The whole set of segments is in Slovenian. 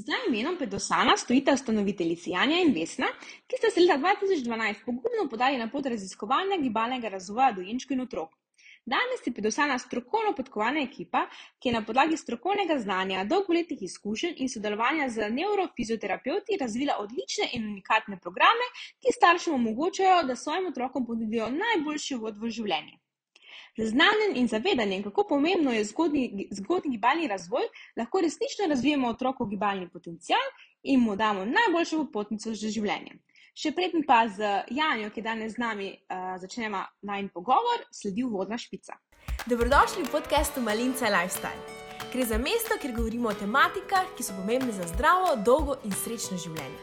Z imenom Pedosana stojita ustanoviteljici Janja in Vesna, ki sta se leta 2012 pogumno podali na pot raziskovalnega gibalnega razvoja dojenčkov in otrok. Danes je Pedosana strokovno podkovana ekipa, ki je na podlagi strokovnega znanja, dolgoletnih izkušenj in sodelovanja z neurofizioterapeuti razvila odlične in unikatne programe, ki staršem omogočajo, da svojim otrokom ponudijo najboljši vod v življenje. Z znanjem in zavedanjem, kako pomembno je zgodni, zgodni gibalni razvoj, lahko resnično razvijemo otrokov gibalni potencial in mu damo najboljšo popotnico za življenje. Še predtem pa z Janjo, ki je danes z nami, uh, začnemo najn pogovor, sledi uvodna špica. Dobrodošli v podkastu Malinca Lifestyle. Gre za mesto, kjer govorimo o tematikah, ki so pomembne za zdravo, dolgo in srečno življenje.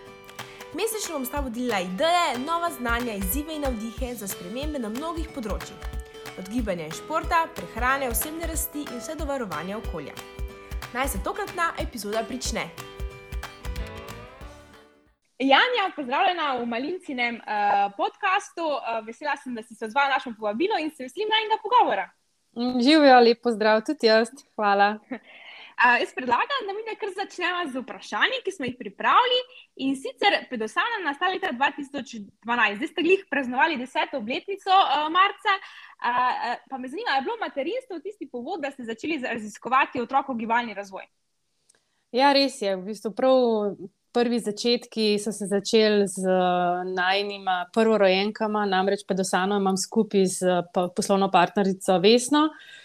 Mesečno bom s tabo delila ideje, nova znanja, izzive in navdihe za spremembe na mnogih področjih od gibanja in športa, prehrane, osebne rasti in vse do varovanja okolja. Naj se tokratna epizoda prične. Janja, pozdravljena v Malincinem uh, podkastu. Uh, vesela sem, da si se odzvala na našo povabilo in se veselim najnega pogovora. Živijo, lepo zdrav, tudi jaz. Hvala. Uh, jaz predlagam, da mi nekaj začnemo z vprašanji, ki smo jih pripravili. In sicer, predvsem na leta 2012, zdaj ste jih praznovali deseto obletnico uh, marca. Uh, pa me zanima, je bilo materinstvo tisti povod, da ste začeli raziskovati otrokov gibalni razvoj? Ja, res je. V bistvu prav prvi začetki so se začeli z najnima prvorojenkama, namreč predvsem imam skupaj z poslovno partnerico Vesno. Uh,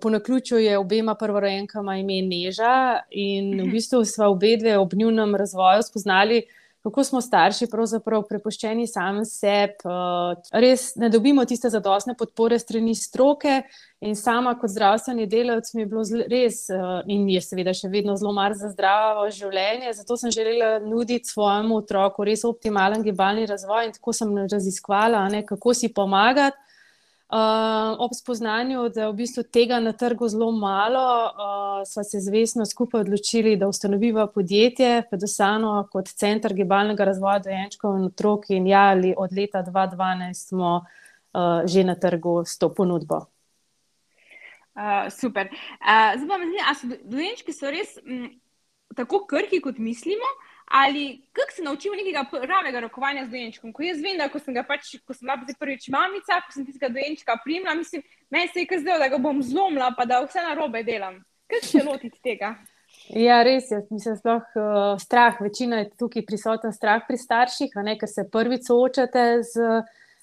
po naključju je obema prvorojenkama ime Neža in v mhm. bistvu smo obe dve ob njunem razvoju spoznali, kako smo starši pravzaprav prepuščeni sami sebi, uh, res ne dobimo tiste zadostne podpore strani stroke in sama kot zdravstveni delavec mi je bilo res uh, in je seveda še vedno zelo mar za zdravo življenje, zato sem želela nuditi svojemu otroku res optimalen gibalni razvoj in tako sem raziskvala, ne, kako si pomagati. Uh, ob spoznanju, da je v bistvu tega na trgu zelo malo, uh, smo se zvestno skupaj odločili, da ustanoviva podjetje, predvsem kot center gibalnega razvoja dojenčkov in otrok. In ja, od leta 2012 smo uh, že na trgu s to ponudbo. Uh, super. Uh, zdaj pa me zanima, ali so dojenčki so res m, tako krhki, kot mislimo? Ali kako se naučimo nekega pravega rokovanja z dojenčkom. Ko jaz vem, da ko sem ga pač, ko sem bila prvič mamica, ko sem tistega dojenčka primila, mislim, meni se je kazalo, da ga bom zlomila, pa da vse na robe delam. Kaj se lotiti tega? Ja, res je. Mislim, da je uh, strah. Večina je tukaj prisoten strah pri starših, ne, ker se prvič soočate z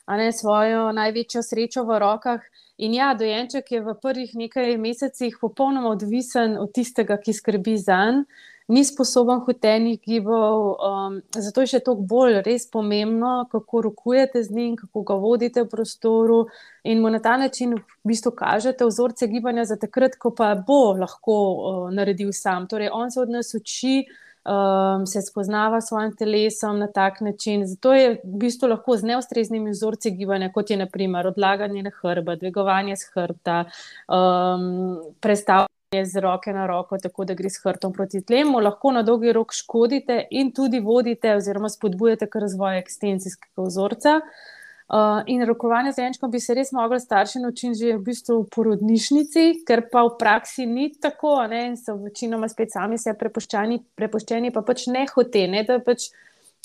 ne, svojo največjo srečo v rokah. In ja, dojenček je v prvih nekaj mesecih popolnoma odvisen od tistega, ki skrbi za njega ni sposoben hotenih gibov. Um, zato je še toliko bolj res pomembno, kako rokujete z njim, kako ga vodite v prostoru in mu na ta način v bistvu kažete vzorce gibanja za takrat, ko pa bo lahko uh, naredil sam. Torej, on se od nas uči. Um, se spoznava s svojim telesom na tak način. Zato je v bistvu lahko z neustreznimi vzorci gibanja, kot je naprimer odlaganje na hrbta, dvigovanje z hrbta, um, predstavljanje z roke na roko, tako da gre s hrbtom proti tlemu, lahko na dolgi rok škodite in tudi vodite oziroma spodbujate k razvoju ekstenzijskega vzorca. Uh, in rokovanje z enčkom bi se res mogli starši naučiti že v bistvu v porodnišnici, ker pa v praksi ni tako, ne, in so večinoma spet sami se prepuščeni, prepuščeni pa pač ne hote, ne, da pač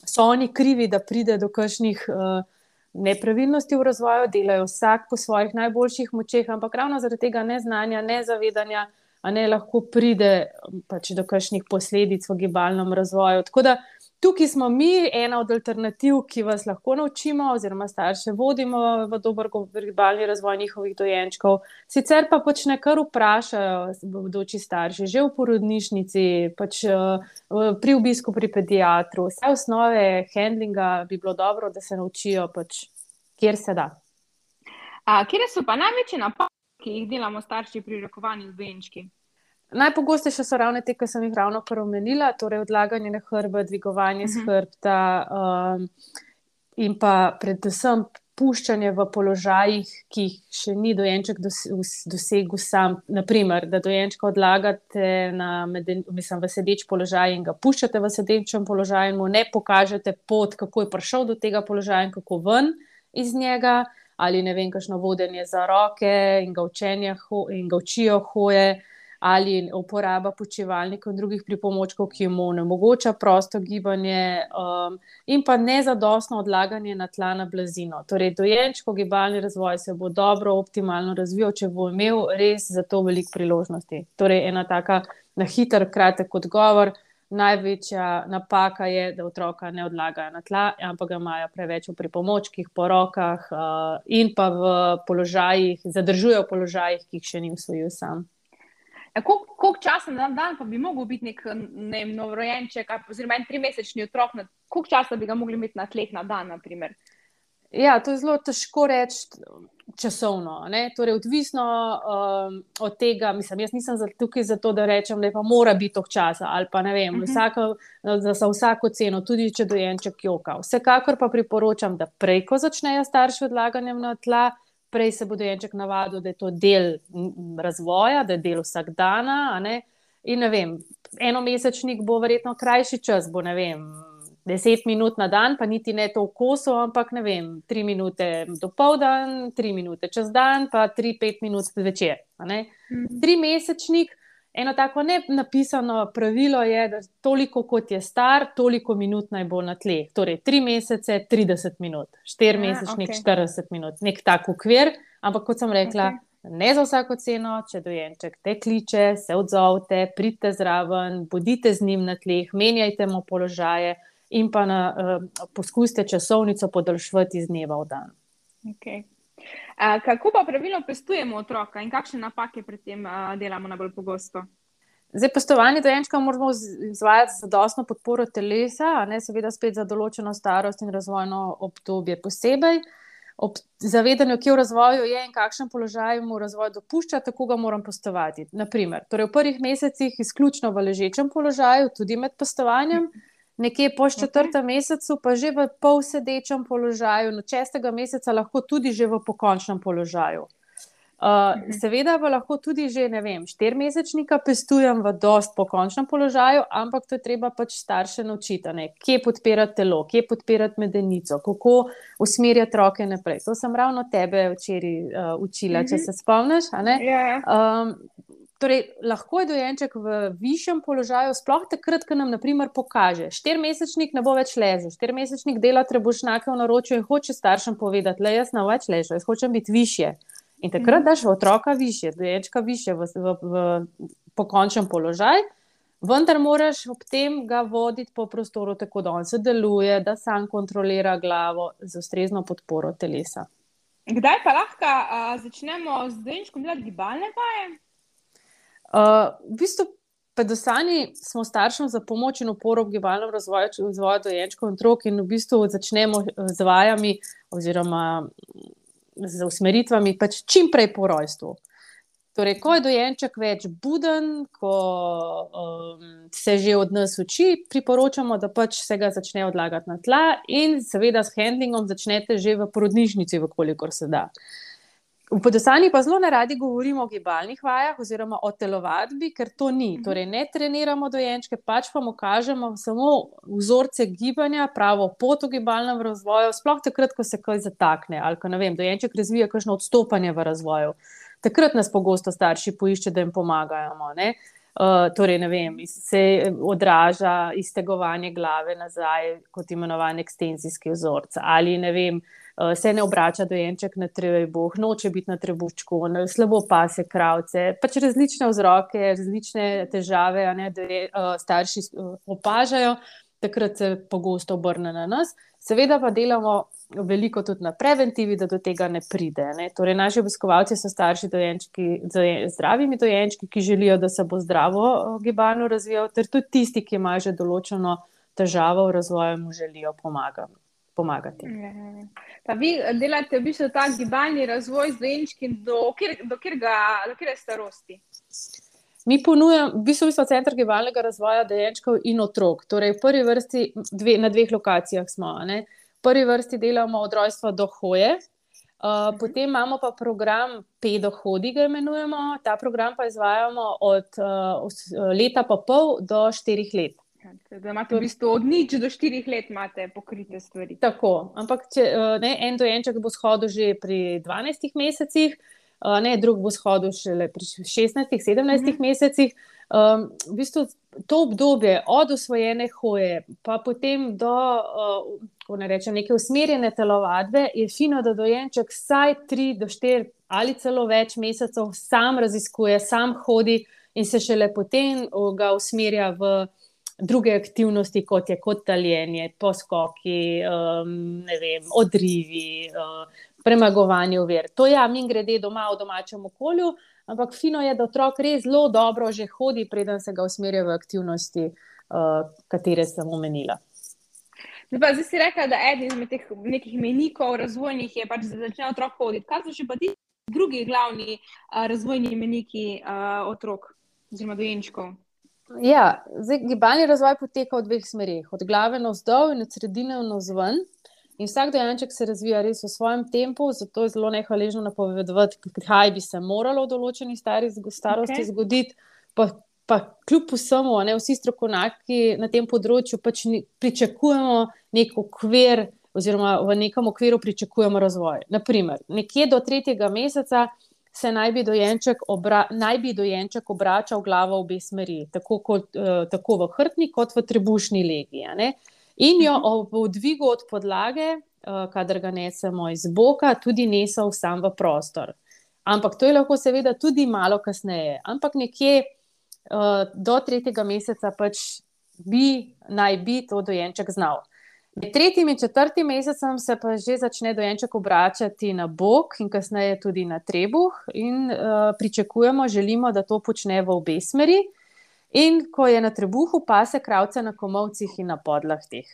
so oni krivi, da pride do kakšnih uh, nepravilnosti v razvoju, delajo vsak po svojih najboljših močeh, ampak ravno zaradi tega neznanja, nezavedanja, a ne lahko pride pač do kakšnih posledic v gibalnem razvoju. Tako da tukaj smo mi ena od alternativ, ki vas lahko naučimo, oziroma starše vodimo v dober gibalni razvoj njihovih dojenčkov. Sicer pa pač nekaj vprašajo, bodoči starši, že v porodnišnici, pač pri obisku pri pediatru, vse osnove handlinga bi bilo dobro, da se naučijo, pač, kjer se da. A, kje so pa največje napake? Ki jih delamo starši pri rokovanju z dojenčki? Najpogostejše so ravno te, ki sem jih ravno omenila, torej odlaganje na hrbet, dvigovanje uh -huh. hrbta um, in pa predvsem puščanje v položajih, ki jih še ni dojenček dosegel sam. Naprimer, da dojenčka odlagate na, mislim, v sedeč položaj in ga puščate v sedečem položaju in mu ne pokažete pot, kako je prišel do tega položaja in kako ven iz njega ali ne vem, kakšno vodenje za roke in ga, učenja, in ga učijo hoje. ali uporaba počivalnikov in drugih pripomočkov, ki jim onemogoča prosto gibanje, um, in pa nezadostno odlaganje na tla na blazino. Torej, dojenčko gibalni razvoj se bo dobro, optimalno razvijal, če bo imel res za to veliko priložnosti. Torej, ena taka na hiter, kratek odgovor. Največja napaka je, da otroka ne odlagajo na tla, ampak ga imajo preveč v pripomočkih, po rokah uh, in pa v položajih, zadržujejo v položajih, ki jih še ni usvojil sam. E, koliko časa na dan pa bi lahko bil nek ne, novorojenček, oziroma en trimesečni otrok, koliko časa bi ga mogli imeti na tleh na dan? Naprimer? Ja, to je zelo težko reči časovno. Torej, odvisno um, od tega, mislim, jaz nisem tukaj zato, da rečem, da pa mora biti to časa ali pa ne vem, uh mhm. -huh. vsako, za vsako ceno, tudi če dojenček joka. Vsekakor pa priporočam, da prej, ko začnejo starši odlaganjem na tla, prej se bo dojenček navadil, da je to del razvoja, da je del vsak dan. In ne vem, enomesečnik bo verjetno krajši čas, bo ne vem. Deset minut na dan, pa niti ne to v kosu, ampak ne vem, tri minute do povdan, tri minute čez dan, pa tri, pet minut zvečer. Mhm. Tri mesečnik, eno tako ne napisano pravilo je, da toliko kot je star, toliko minut naj bo na tleh. Torej, tri mesece, 30 minut, štir ja, mesečnik, okay. 40 minut, nek tak ukvir. Ampak kot sem rekla, okay. ne za vsako ceno, če dojenček te kliče, se odzovete, pridite zraven, bodite z njim na tleh, menjajte mu položaje in pa na, uh, poskusite časovnico podaljšati iz dneva v dan. Okay. Kako pa pravilno pestujemo otroka in kakšne napake pri tem delamo najbolj pogosto? Zdaj, pestovanje dojenčka moramo izvajati z zadostno podporo telesa, ne seveda spet za določeno starost in razvojno obdobje posebej. Ob zavedanju, kje v razvoju je in kakšen položaj mu razvoj dopušča, tako ga moram postovati. Naprimer, torej v prvih mesecih izključno v ležečem položaju, tudi med pestovanjem. Mhm nekje po četrtem okay. mesecu, pa že v polsedečem položaju, no šestega meseca lahko tudi že v pokončnem položaju. Uh, seveda pa lahko tudi že, ne vem, štirmesečnika pestujem v dost pokončnem položaju, ampak to je treba pač starše naučiti, ne? kje podpirati telo, kje podpirati medenico, kako usmerjati roke naprej. To sem ravno tebe včeraj uh, učila, uh -huh. če mhm. se spomniš. Yeah. Ja. Um, Torej, lahko je dojenček v višjem položaju, sploh takrat, ko nam naprimer, pokaže. Štirmesečnik ne bo več lezel, štirmesečnik dela trebušnjake v naročju in hoče staršem povedati, da jaz ne več ležem, jaz hočem biti više. In takrat mhm. daš otroka više, dojenčka više v, v, v pokončen položaj, vendar moraš ob tem ga voditi po prostoru, tako da on se deluje, da sam kontrolira glavo z ustrezno podporo telesa. Kdaj pa lahko začnemo z dojenčkom delati gibalne vaje? Uh, v bistvu, predvsem smo staršem za pomoč in oporo v gibalnem razvoju, če vzvojo dojenčkov in otrok, in v bistvu začnemo z vajami oziroma z usmeritvami pač čim prej po rojstvu. Torej, ko je dojenček več buden, ko um, se že od nas uči, priporočamo, da pač se ga začne odlagati na tla, in seveda s handlingom začnete že v porodnišnici, vkolikor se da. Uh, V podesani pa zelo ne radi govorimo o gibalnih vajah oziroma o telovadbi, ker to ni. Mhm. Torej, ne treniramo dojenčke, pač pa mu kažemo samo vzorce gibanja, pravo pot v gibalnem razvoju, sploh takrat, ko se kaj zatakne ali ko vem, dojenček razvija kakšno odstopanje v razvoju. Takrat nas pogosto starši poiščejo, da jim pomagajo. Uh, torej, ne vem, se odraža iztegovanje glave nazaj, kot imenovan ekstenzijski vzorec. Ali ne vem, se ne obrača dojenček na trebuh, noče biti na trebuščku, slabo pa se kravce. Pač različne vzroke, različne težave, ne, da je, uh, starši eh, opažajo, takrat se pogosto obrne na nas. Seveda pa delamo veliko tudi na preventivi, da do tega ne pride. Ne. Torej, naši obiskovalci so starši dojenčki, z zdravimi dojenčki, ki želijo, da se bo zdravo gibalno razvijal, ter tudi tisti, ki imajo že določeno težavo v razvoju, mu želijo pomagati pomagati. Ja, ja, ja. Pa vi delate v bistvu ta gibalni razvoj z dojenčki do kjer starosti? Mi ponujamo, v bistvu smo center gibalnega razvoja dojenčkov in otrok. Torej, v prvi vrsti dve, na dveh lokacijah smo. Ne? V prvi vrsti delamo od rojstva do hoje, uh, potem imamo pa program Pedohodi, ga imenujemo. Ta program pa izvajamo od uh, leta pa pol do štirih let. Da imate v bistvu od nič do štirih let pokrite stvari. Tako, ampak če, eh, ne, en dojenček bo shodil že pri 12 mesecih, ne, drug bo shodil šele pri 16-17 mm -hmm. mesecih. Um, v bistvu to obdobje od usvojene hoje, pa potem do uh, ne rečem, neke usmerjene telovadbe, je fino, da dojenček vsaj 3 do 4 ali celo več mesecev sam raziskuje, sam hodi in se šele potem ga usmerja v druge aktivnosti, kot je kot taljenje, poskoki, um, vem, odrivi, uh, premagovanje uvir. To ja, mi grede doma v domačem okolju, ampak fino je, da otrok res zelo dobro že hodi, preden se ga usmerja v aktivnosti, uh, katere sem omenila. Zdaj si rekla, da eden izmed teh nekih menikov razvojnih je pač, da začne otrok hoditi. Kaj so še pa ti drugi glavni uh, razvojni meniki uh, otrok oziroma dojenčkov? Ja, zdaj, gibalni razvoj poteka v dveh smerih, od glave na vzdolj in od sredine na vzven. In vsak dojenček se razvija res v svojem tempu, zato je zelo nehvaležno napovedovati, kaj bi se moralo v določeni stari starosti okay. zgoditi. Pa, pa kljub vsemu, ne, vsi strokovnjaki na tem področju pač ni, pričakujemo nek okvir, oziroma v nekem okviru pričakujemo razvoj. Naprimer, nekje do tretjega meseca se naj bi dojenček, obra, naj bi dojenček obračal glavo v obe smeri, tako, kot, uh, tako v hrbni, kot v trebušni legi. In jo mhm. ob dvigu od podlage, uh, kadar ga nesemo iz boka, tudi nesel sam v prostor. Ampak to je lahko, seveda, tudi malo kasneje. Ampak nekje uh, do tretjega meseca pač bi naj bi to dojenček znal. Med tretjim in četrtim mesecem se pa že začne dojenček obračati na bok in kasneje tudi na trebuh, in uh, pričakujemo, želimo, da to počne v obe smeri. In ko je na trebuhu, pa se kravce na komovcih in na podlah teh.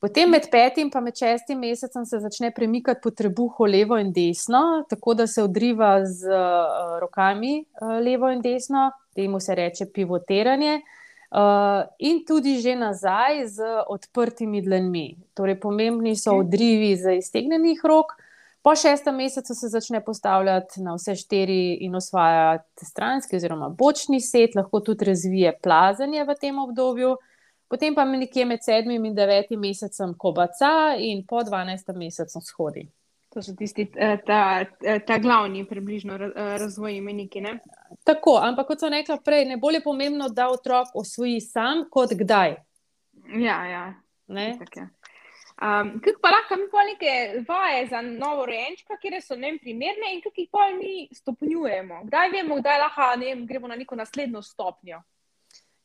Potem med petim in med šestim mesecem se začne premikati po trebuhu levo in desno, tako da se odriva z uh, rokami uh, levo in desno, temu se reče pivotiranje. Uh, in tudi že nazaj z odprtimi dlanmi. Torej, pomembni so odrivi za iztegnenih rok. Po šestem mesecu se začne postavljati na vse štiri in osvajati stranski oziroma bočni set, lahko tudi razvije plazanje v tem obdobju. Potem pa nekje med sedmim in devetim mesecem kobaca in po dvanajstem mesecu shodi. To so tisti, eh, ta, eh, ta glavni, približno eh, razvojni meniki. Ne? Tako, ampak kot sem rekla prej, ne bolje pomembno, da otrok osvoji sam, kot kdaj. Ja, ja. Um, kaj pa lahko mi pa neke vaje za novo rejenčka, kjer so ne primerne in kaj jih pa mi stopnjujemo? Kdaj vemo, kdaj lahko ne, gremo na neko naslednjo stopnjo?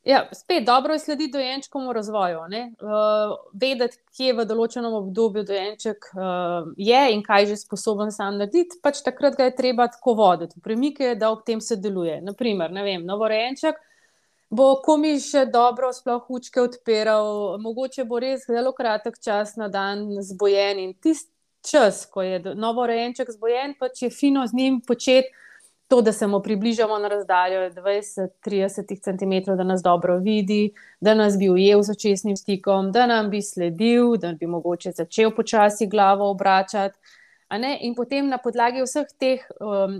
Ja, spet dobro je slediti dojenčkovemu razvoju. Uh, vedeti, kje v določenem obdobju dojenček uh, je in kaj je že sposoben sam narediti, pač takrat ga je treba tako voditi, premike, da ob tem sodeluje. Naprimer, ne vem, novorejenček bo komi še dobro, sploh učke odpiral, mogoče bo res zelo kratek čas na dan zbojen in tisti čas, ko je novorejenček zbojen, pač je fino z njim početi to, da se mu približamo na razdaljo 20-30 cm, da nas dobro vidi, da nas bi ujel z očesnim stikom, da nam bi sledil, da bi mogoče začel počasi glavo obračati. In potem na podlagi vseh teh um,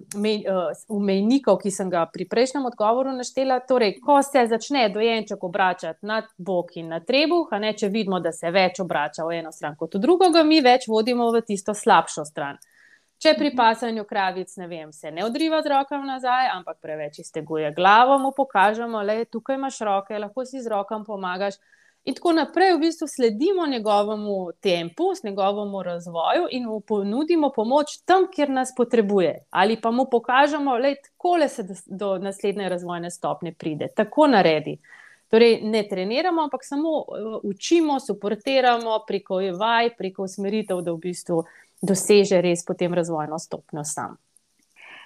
umejnikov, uh, ki sem ga pri prejšnjem odgovoru naštela, torej, ko se začne dojenček obračati na bok in na trebuh, ne, če vidimo, da se več obrača v eno stran kot v drugo, ga mi več vodimo v tisto slabšo stran. Če pri pasanju kravic ne vem, se ne odriva z rokami nazaj, ampak preveč izteguje glavo, mu pokažemo, da je tukaj imaš roke, lahko si z rokami pomagaš. In tako naprej, v bistvu sledimo njegovemu tempu, njegovemu razvoju in mu ponudimo pomoč tam, kjer nas potrebuje. Ali pa mu pokažemo, da tako se do naslednje razvojne stopnje pride, tako naredi. Torej, ne treniramo, ampak samo uh, učimo, suportiramo preko vaj, preko usmeritev, da v bistvu doseže res potem razvojno stopnjo sam.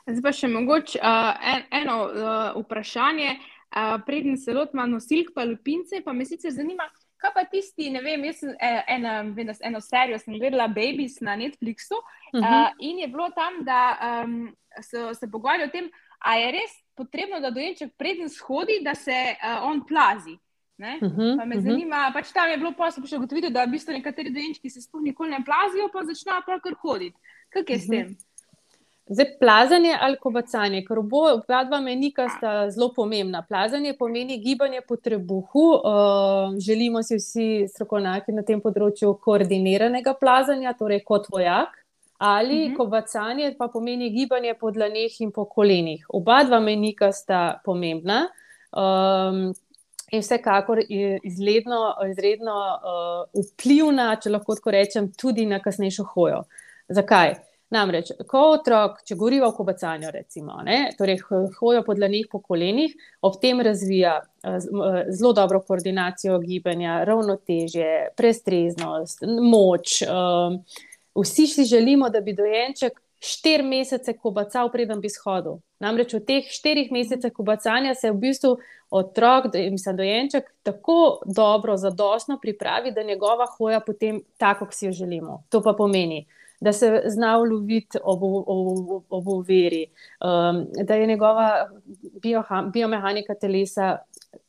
Zdaj pa še mogoče uh, en, eno uh, vprašanje, uh, predtem se lotimo nosilk, pa lupince, pa me sicer zanima, kaj pa tisti, ne vem, jaz sem ena, eno, eno serijo sem gledala Babies na Netflixu uh -huh. uh, in je bilo tam, da um, so se pogovarjali o tem, a je res potrebno, da dojenček predtem shodi, da se uh, on plazi. Uh mhm, -huh, pa me uh mhm. -huh. zanima, pač tam je bilo posebej še ugotoviti, da v bistvu nekateri dojenčki se sploh nikoli ne plazijo, pa začnejo pravkar hoditi. Kaj je s tem? Uh mhm. -huh. Zdaj, plazanje ali kobacanje, ker oba dva menika sta zelo pomembna. Plazanje pomeni gibanje po trebuhu. Uh, želimo si vsi strokovnjaki na tem področju koordiniranega plazanja, torej kot vojak ali uh -huh. kobacanje pa pomeni gibanje po dlaneh in po kolenih. Oba dva menika sta pomembna. Um, In vsekakor je izredno, izredno uh, vplivna, če lahko tako rečem, tudi na kasnejšo hojo. Zakaj? Namreč, ko otrok, če govorimo o kobacanju, recimo, ne, torej hojo po dlanih, po kolenih, ob tem razvija uh, zelo dobro koordinacijo gibanja, ravnotežje, prestreznost, moč. Uh, vsi si želimo, da bi dojenček štiri mesece kobacal, preden bi shodil. Namreč v teh štirih mesecih kobacanja se v bistvu otrok, mislim, dojenček, tako dobro, zadostno pripravi, da njegova hoja potem tako, kot si jo želimo. To pa pomeni, da se zna uloviti ob, ob, ob uveri, um, da je njegova biomehanika telesa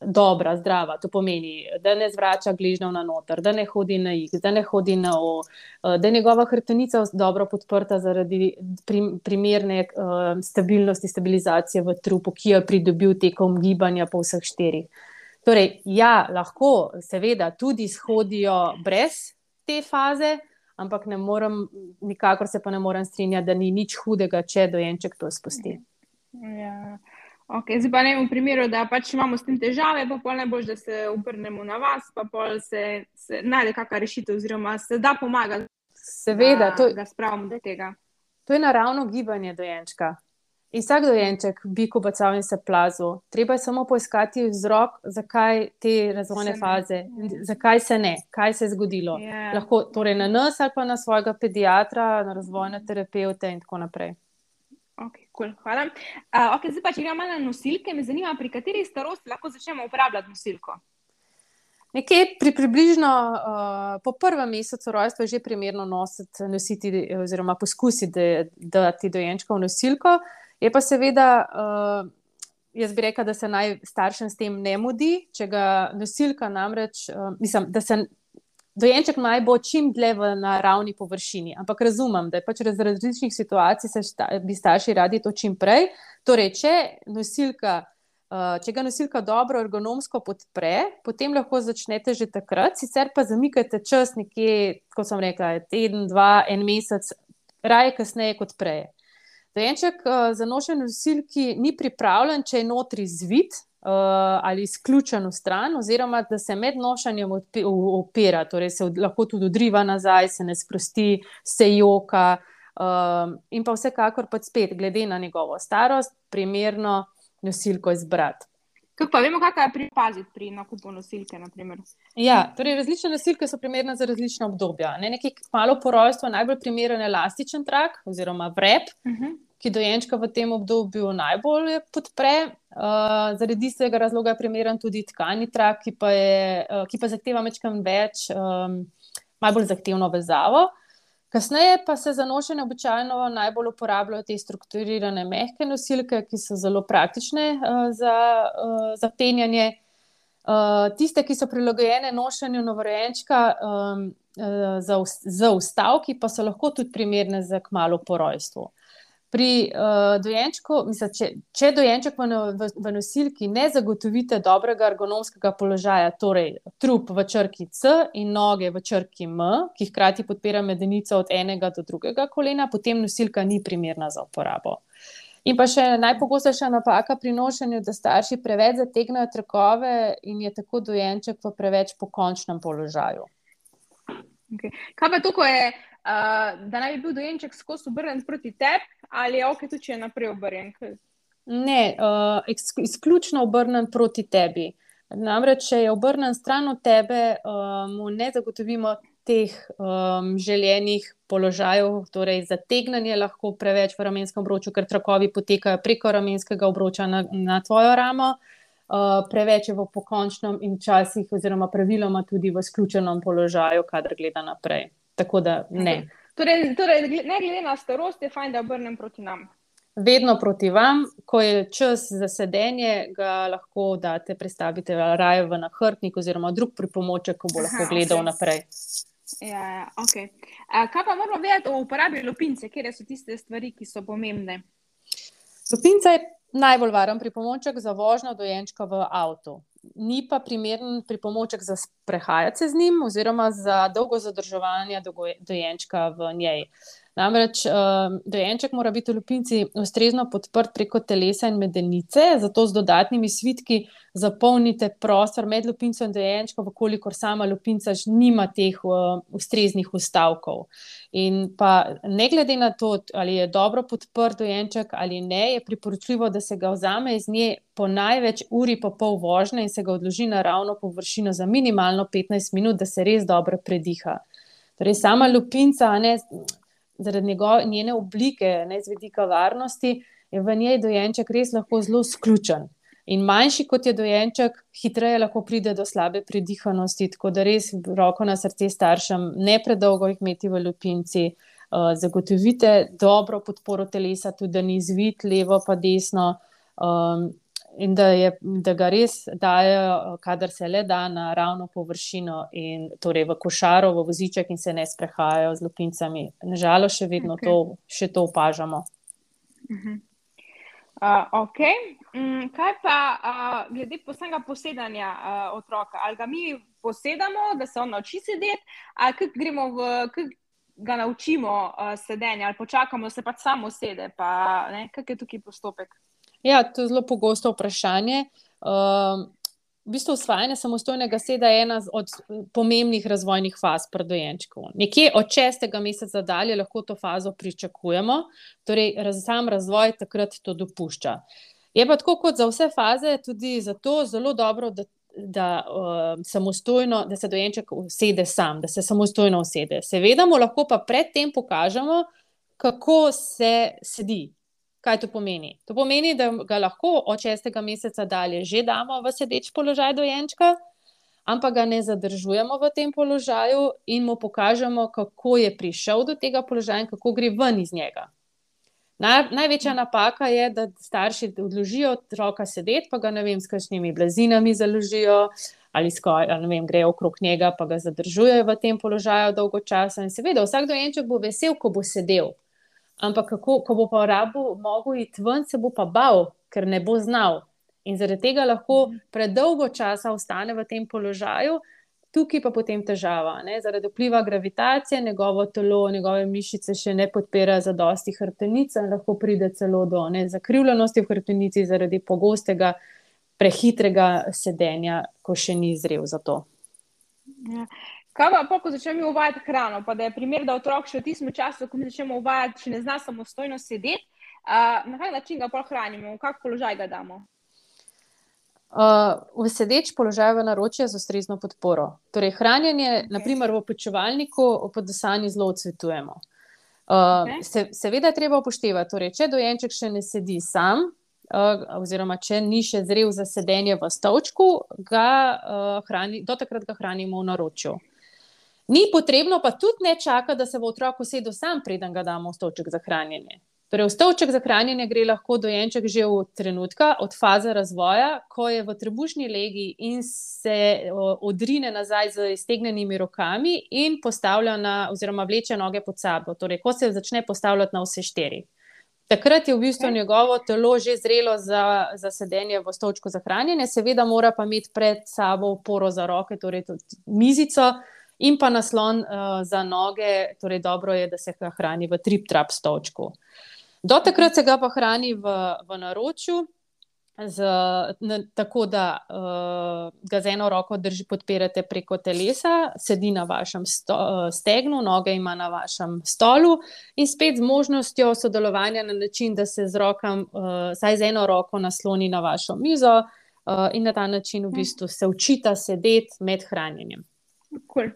dobra, zdrava. To pomeni, da ne zvrača bližnjev na noter, da ne hodi na jih, da ne hodi na o, uh, da je njegova hrbtenica dobro podprta zaradi prim, primerne uh, stabilnosti, stabilizacije v trupu, ki jo je pridobil tekom gibanja po vseh štirih. Torej, ja, lahko, seveda, tudi shodijo brez te faze, ampak ne morem, nikakor se pa ne morem strinjati, da ni nič hudega, če dojenček to spusti. Ja. Okay, zdaj pa ne v primeru, da pač imamo s tem težave, pa pol ne boš, da se obrnemo na vas, pa pol se, se najde kakšna rešitev, oziroma se da pomagati. Seveda, da, to, da spravimo do tega. To je naravno gibanje dojenčka. In vsak dojenček bi kobacal in se plazil. Treba je samo poiskati vzrok, zakaj te razvojne faze, zakaj se ne, kaj se je zgodilo. Yeah. Ja. Lahko torej na nas ali pa na svojega pediatra, na razvojne terapeute in tako naprej. Okay, cool, hvala. Uh, okay, zdaj pa, če gremo na nosilke, me zanima, pri kateri starosti lahko začnemo uporabljati nosilko. Nekje pri približno uh, po prvem mesecu rojstva je že primerno nositi, nositi, oziroma poskusiti dati dojenčka v nosilko. Je pa seveda, uh, jaz bi rekla, da se naj staršem s tem ne mudi, če ga nosilka namreč, uh, mislim, da se dojenček naj bo čim dlje v naravni površini. Ampak razumem, da je pač raz različnih situacij, se šta, bi starši radi to čim prej. Torej, če, nosilka, uh, če ga nosilka dobro ergonomsko podpre, potem lahko začnete že takrat, sicer pa zamikajte čas nekje, kot sem rekla, teden, dva, en mesec, raje kasneje kot prej. Dojenček uh, za nošenje nosilki ni pripravljen, če je notri zvit, ali izključen v stran, oziroma da se med nošanjem opira, torej se lahko tudi odriva nazaj, se ne sprosti, se joka. Um, in pa vsekakor pa spet, glede na njegovo starost, primerno nosilko izbrati. Kako pa vemo, kaj je pripaziti pri nakupu nosilke? Ja, torej različne nosilke so primerne za različne obdobja. Ne, nekaj malo po rojstvu je najbolj primeren elastičen trak oziroma vrep, uh mhm. -huh ki dojenčka v tem obdobju najbolj podpre. Uh, zaradi istega razloga je primeren tudi tkani trak, ki pa, je, uh, ki pa zahteva mečkam več, um, najbolj zahtevno vezavo. Kasneje pa se za nošenje običajno najbolj uporabljajo te strukturirane mehke nosilke, ki so zelo praktične uh, za, uh, za penjanje. Uh, tiste, ki so prilagojene nošenju novorojenčka um, uh, za, za ustavki, pa so lahko tudi primerne za kmalo porojstvo. Pri uh, dojenčku, mislim, če, če dojenček v, v, v nosilki ne zagotovite dobrega ergonomskega položaja, torej trup v črki C in noge v črki M, ki hkrati podpira medenico od enega do drugega kolena, potem nosilka ni primerna za uporabo. In pa še najpogostejša napaka pri nošenju, da starši preveč zategnajo trakove in je tako dojenček v preveč pokončnem položaju. Okay. Kaj pa to, ko je uh, da naj bi bil dojenček skozi obrnjen proti tebi, ali je ok, tudi če je naprej obrnjen? Ne, uh, izključno obrnjen proti tebi. Namreč, če je obrnjen stran od tebe, uh, mu ne zagotovimo teh um, želenih položajev, torej zategnanje lahko preveč v ramenskem obroču, ker trakovi potekajo preko ramenskega obroča na, na tvojo ramo. Uh, preveč je v pokončnem in časih, oziroma praviloma tudi v sključenem položaju, kadar gleda naprej. Tako da ne. Torej, torej, ne glede na starost, je fajn, da obrnem proti nam. Vedno proti vam, ko je čas za sedenje, ga lahko date, predstavite raje v nahrbnik oziroma drug pripomoček, ko bo lahko Aha, gledal okay. naprej. Ja, ja, okay. A, kaj pa moramo vedeti o uporabi lupince, kje so tiste stvari, ki so pomembne? Lupinca je najbolj varen pripomoček za vožnjo dojenčka v avtu ni pa primeren pripomoček za sprehajati se z njim, oziroma za dolgo zadrževanje dojenčka v njej. Namreč uh, dojenček mora biti v lupinci ustrezno podprt preko telesa in medenice, zato z dodatnimi svitki zapolnite prostor med lupinco in dojenčkom, kolikor sama lupinca nima teh uh, ustreznih ustavkov. In pa ne glede na to, ali je dobro podprt dojenček ali ne, je priporočljivo, da se ga vzame iz nje po največ uri pa pol vožnje in se ga odloži na ravno površino za minimalno 15 minut, da se res dobro prediha. Torej, sama lupinca, ne, zaradi njego, njene oblike, ne z vidika varnosti, je v njej dojenček res lahko zelo sključen. In manjši kot je dojenček, hitreje lahko pride do slabe predihanosti. Tako da res roko na srce staršem, ne predolgo jih imeti v lupinci, uh, zagotovite dobro podporo telesa, tudi da ni zvit levo pa desno. Um, in da, je, da ga res dajo, kadar se le da, na ravno površino, in torej v košaro, v voziček, in se ne sprehajajo z lopincami. Nažalost, še vedno okay. to, še to opažamo. Uh -huh. uh, um, kaj pa uh, glede posebnega posedanja uh, otroka? Ali ga mi posedamo, da se on nauči sedeti, ali kaj gremo v. Kaj Ga naučimo uh, sedenja, ali počakamo, da se pač samo sede. Kaj je tukaj postopek? Ja, to je zelo pogosto vprašanje. Uh, v bistvu usvajanje samostojnega seda je ena od pomembnih razvojnih faz pri dojenčku. Nekje od šestega meseca dalje lahko to fazo pričakujemo, torej raz, sam razvoj takrat to dopušča. Je pa tako kot za vse faze, tudi zato zelo dobro, da, da, uh, da se dojenček usede sam, da se samostojno usede. Seveda mu lahko pa predtem pokažemo, kako se sedi. Kaj to pomeni? To pomeni, da ga lahko od šestega meseca dalje že damo v sedeč položaj dojenčka, ampak ga ne zadržujemo v tem položaju in mu pokažemo, kako je prišel do tega položaja in kako gre ven iz njega. Naj, največja napaka je, da starši odložijo otroka sedeti, pa ga ne vem, s kakšnimi blazinami založijo ali skoj, ali vem, grejo okrog njega, pa ga zadržujejo v tem položaju dolgo časa. In seveda, vsak dojenček bo vesel, ko bo sedel. Ampak, kako, ko bo pa rabo mogel iti ven, se bo pa bal, ker ne bo znal. In zaradi tega lahko mhm. predolgo časa ostane v tem položaju, tukaj pa potem težava. Ne? Zaradi vpliva gravitacije, njegovo telo, njegove mišice še ne podpira za dosti hrbtenice in lahko pride celo do ne, zakrivljenosti v hrbtenici zaradi pogostega, prehitrega sedenja, ko še ni zrel za to. Ja. Kaj pa, ko začnemo uvajati hrano, pa da je primer, da otrok še v tistem času, ko mi začnemo uvajati, če ne zna samostojno sedeti, uh, na kak način ga pa hranimo, v kak položaj ga damo? Uh, v sedeč položaj v naročju z ustrezno podporo. Torej, hranjenje, okay. naprimer v počevalniku, po dosanju zelo odsvetujemo. Uh, okay. se, seveda je treba upoštevati, torej, če dojenček še ne sedi sam, uh, oziroma če ni še zrel za sedenje v stavčku, ga, uh, hrani, do takrat ga hranimo v naročju. Ni potrebno pa tudi ne čakati, da se bo otrok usedel sam, preden ga damo v stolček za hranjenje. Torej, v stolček za hranjenje gre lahko dojenček že v trenutka, od faze razvoja, ko je v trebušni legi in se odrine nazaj z iztegnjenimi rokami in postavlja na, oziroma vleče noge pod sabo. Torej, ko se začne postavljati na vse štiri. Takrat je v bistvu njegovo telo že zrelo za, za sedenje v stolčku za hranjenje, seveda mora pa imeti pred sabo oporo za roke, torej mizico in pa naslon uh, za noge, torej dobro je, da se ga hrani v trip-trap stolčku. Do takrat se ga pa hrani v, v naročju, z, na, tako da uh, ga z eno roko drži, podpirate preko telesa, sedi na vašem sto, uh, stegnu, noge ima na vašem stolu in spet z možnostjo sodelovanja na način, da se z rokam, uh, saj z eno roko nasloni na vašo mizo uh, in na ta način v bistvu se učita sedeti med hranjenjem. Cool.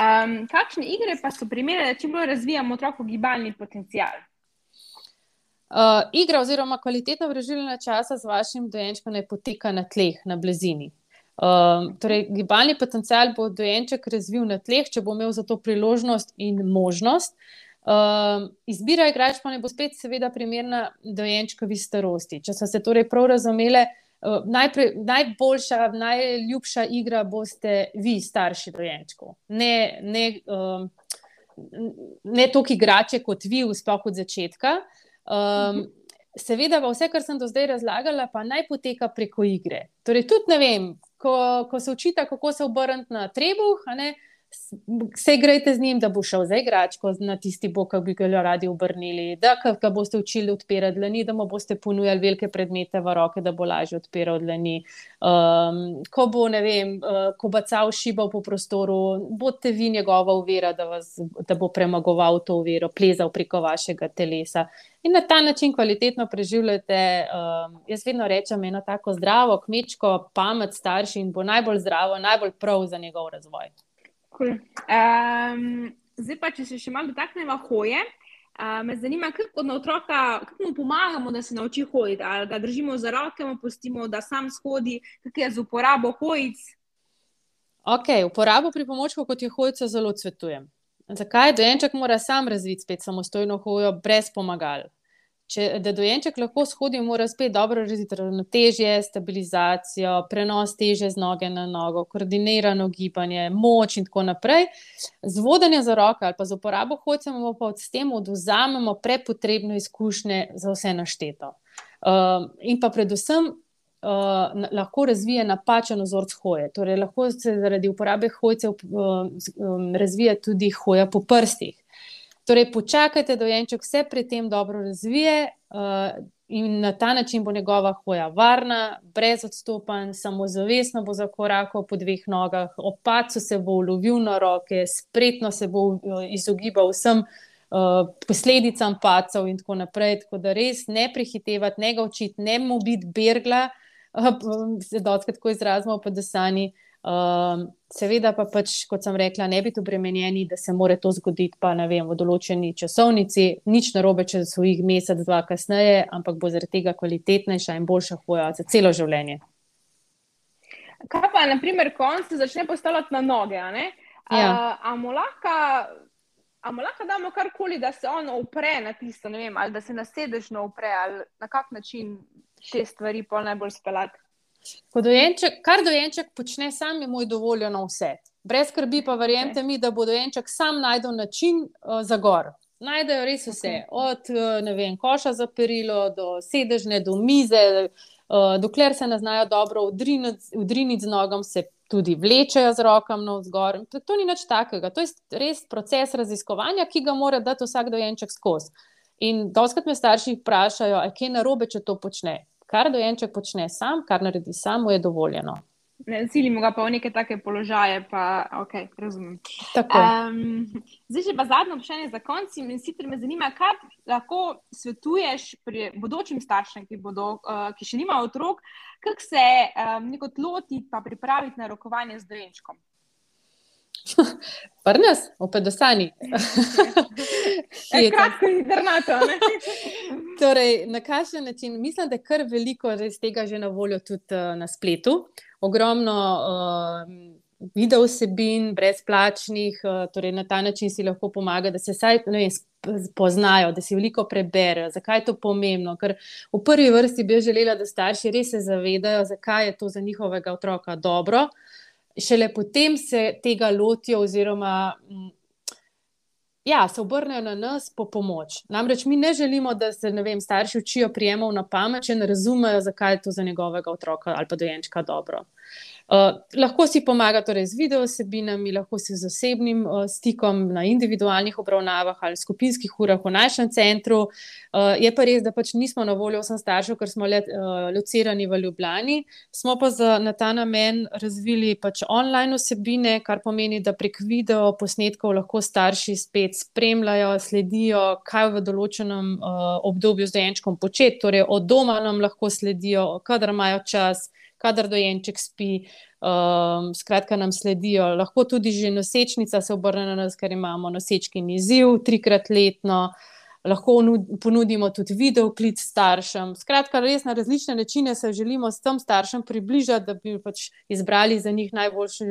Um, kakšne igre pa so primere, da čim bolj razvijamo otroku gibalni potencial? Uh, igra oziroma kvalitetno vrežilna časa z vašim dojenčkom ne poteka na tleh, na blizini. Um, torej, gibalni potencial bo dojenček razvil na tleh, če bo imel za to priložnost in možnost. Um, izbira igrač pa ne bo spet, seveda, primerna dojenčkovi starosti. Če so se torej prav razumele, uh, najprej, najboljša, najljubša igra boste vi, starši dojenčkov. Ne, ne, um, ne toliko igrače kot vi, sploh od začetka. Um, seveda, vse, kar sem do zdaj razlagala, pa naj poteka preko igre. Torej, tudi ne vem, ko, ko se učita, kako se obrniti na trebuh. Se igrajte z njim, da bo šel za igračko na tisti bok, ki bi ga radi obrnili, da ga boste učili odpirati dlani, da mu boste ponujali velike predmete v roke, da bo lažje odpiral dlani. Um, ko bo, ne vem, uh, ko bo cal šibal po prostoru, boste vi njegova uvera, da, vas, da bo premagoval to uvero, plezal preko vašega telesa. In na ta način kvalitetno preživljate. Um, jaz vedno rečem, eno tako zdravo, kmečko, pamet starši in bo najbolj zdravo, najbolj prav za njegov razvoj. Cool. Um, zdaj pa, če se še malo dotaknemo hoje. Uh, me zanima, kako na otroka, kako mu pomagamo, da se nauči hoditi. Ali ga držimo za roke, mu pustimo, da sam shodi, kako je z uporabo hojic. Ok, uporabo pripomočkov kot je hojica zelo svetujem. Zakaj? Dojenček mora sam razviti spet samostojno hojo, brez pomagal. Če, da dojenček lahko shodi, mora spet dobro razviti ravnotežje, stabilizacijo, prenos teže z noge na nogo, koordinirano gibanje, moč in tako naprej. Z vodenjem za roke ali pa z uporabo bomo pa s tem oduzamemo prepotrebne izkušnje za vse našteto. Uh, in pa predvsem uh, lahko razvije napačen vzorc hoje. Torej, lahko se zaradi uporabe hojcev uh, um, razvija tudi hoja po prstih. Torej, počakajte, da dojenček vse pri tem dobro razvije uh, in na ta način bo njegova hoja varna, brez odstopanj, samozavestno bo zakorakal po dveh nogah, opacu se bo ulovil na roke, spretno se bo uh, izogibal vsem uh, posledicam pacov in tako naprej. Tako da res ne prehitevati, ne ga učiti, ne mu biti bergla, uh, se dotkrat tako izrazimo pa desani. Um, seveda pa pač, kot sem rekla, ne biti obremenjeni, da se more to zgoditi pa ne vem, v določeni časovnici, nič narobe, če so jih mesec, dva kasneje, ampak bo zaradi tega kvalitetnejša in boljša hoja za celo življenje. Kaj pa, na primer, ko on se začne postavljati na noge, ja. a mu lahko damo karkoli, da se on opre na tisto, vem, ali da se nasedežno opre, ali na kak način te stvari pa najbolj speljati. Dojenček, kar dojenček počne, sam je moj dovoljeno vse. Brez skrbi, pa verjemite okay. mi, da bo dojenček sam najdel način uh, za gor. Najdejo res vse, okay. od uh, vem, koša za perilo do sedežne, do mize. Uh, dokler se ne znajo dobro udriniti z nogom, se tudi vlečejo z rokami na vzgor. To, to ni nič takega. To je res proces raziskovanja, ki ga mora dati vsak dojenček skozi. In doskrat me starši vprašajo, kaj je narobe, če to počne kar dojenček počne sam, kar naredi samo, je dovoljeno. Ne silimo ga pa v neke take položaje, pa ok, razumem. Um, zdaj, že pa zadnje vprašanje za konec. In sicer me zanima, kaj lahko svetuješ pri bodočim staršem, ki, bodo, uh, ki še nimajo otrok, kako se um, neko loti pa pripraviti na rokovanje z dojenčkom. Prnas, opedosani. Kratko in drnato. torej, na kakšen način? Mislim, da je kar veliko iz tega že na voljo tudi uh, na spletu. Ogromno uh, video vsebin, brezplačnih, uh, torej na ta način si lahko pomaga, da se vsaj poznajo, da si veliko preberejo. Zakaj je to pomembno? Ker v prvi vrsti bi želela, da starši res se zavedajo, zakaj je to za njihovega otroka dobro šele potem se tega lotijo, oziroma mm, ja, se obrnejo na nas po pomoč. Namreč mi ne želimo, da se vem, starši učijo prijemov na pamet, če ne razumejo, zakaj je to za njegovega otroka ali pa dojenčka dobro. Uh, lahko si pomaga torej z video osebinami, lahko si z osebnim uh, stikom na individualnih obravnavah ali skupinskih urah v našem centru. Uh, je pa res, da pač nismo na voljo vsem staršem, ker smo le, uh, locirani v Ljubljani. Smo pa za, na ta namen razvili pač online osebine, kar pomeni, da prek video posnetkov lahko starši spet spremljajo, sledijo, kaj v določenem uh, obdobju z dojenčkom početi. Torej, od doma nam lahko sledijo, kadar imajo čas kadar dojenček spi, um, skratka, nam sledijo. Lahko tudi že nosečnica se obrne na nas, ker imamo nosečki izziv trikrat letno. Lahko ponudimo tudi video klic staršem. Skratka, res na različne načine se želimo s tem staršem približati, da bi pač izbrali za njih najboljšo,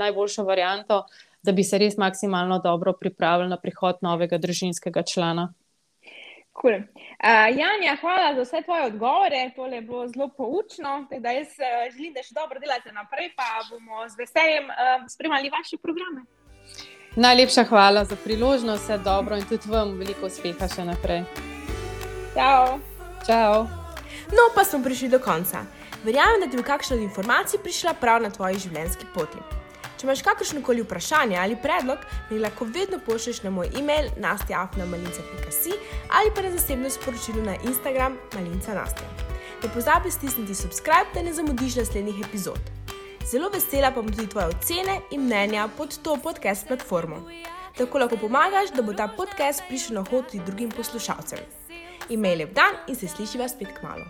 najboljšo varianto, da bi se res maksimalno dobro pripravili na prihod novega družinskega člana. Cool. Uh, Janja, hvala za vse tvoje odgovore. To je bilo zelo poučno. Da jaz uh, želim, da še dobro delate naprej, pa bomo z veseljem uh, spremljali vaše programe. Najlepša hvala za priložnost, vse dobro in tudi vam veliko uspeha še naprej. Ciao. Ciao. No, pa smo prišli do konca. Verjamem, da ti bo kakšna od informacij prišla prav na tvoji življenjski poti. Če imaš kakršno koli vprašanje ali predlog, mi lahko vedno pošlješ na moj e-mail nastjaafnamalinca.si ali pa na zasebno sporočilo na Instagram malinca nastja. Ne pozabi stisniti subscribe, da ne zamudiš naslednjih epizod. Zelo vesela pa bom tudi tvoje ocene in mnenja pod to podcast platformo. Tako lahko pomagaš, da bo ta podcast prišel na hod tudi drugim poslušalcem. Imej lep dan in se slišiva spet k malu.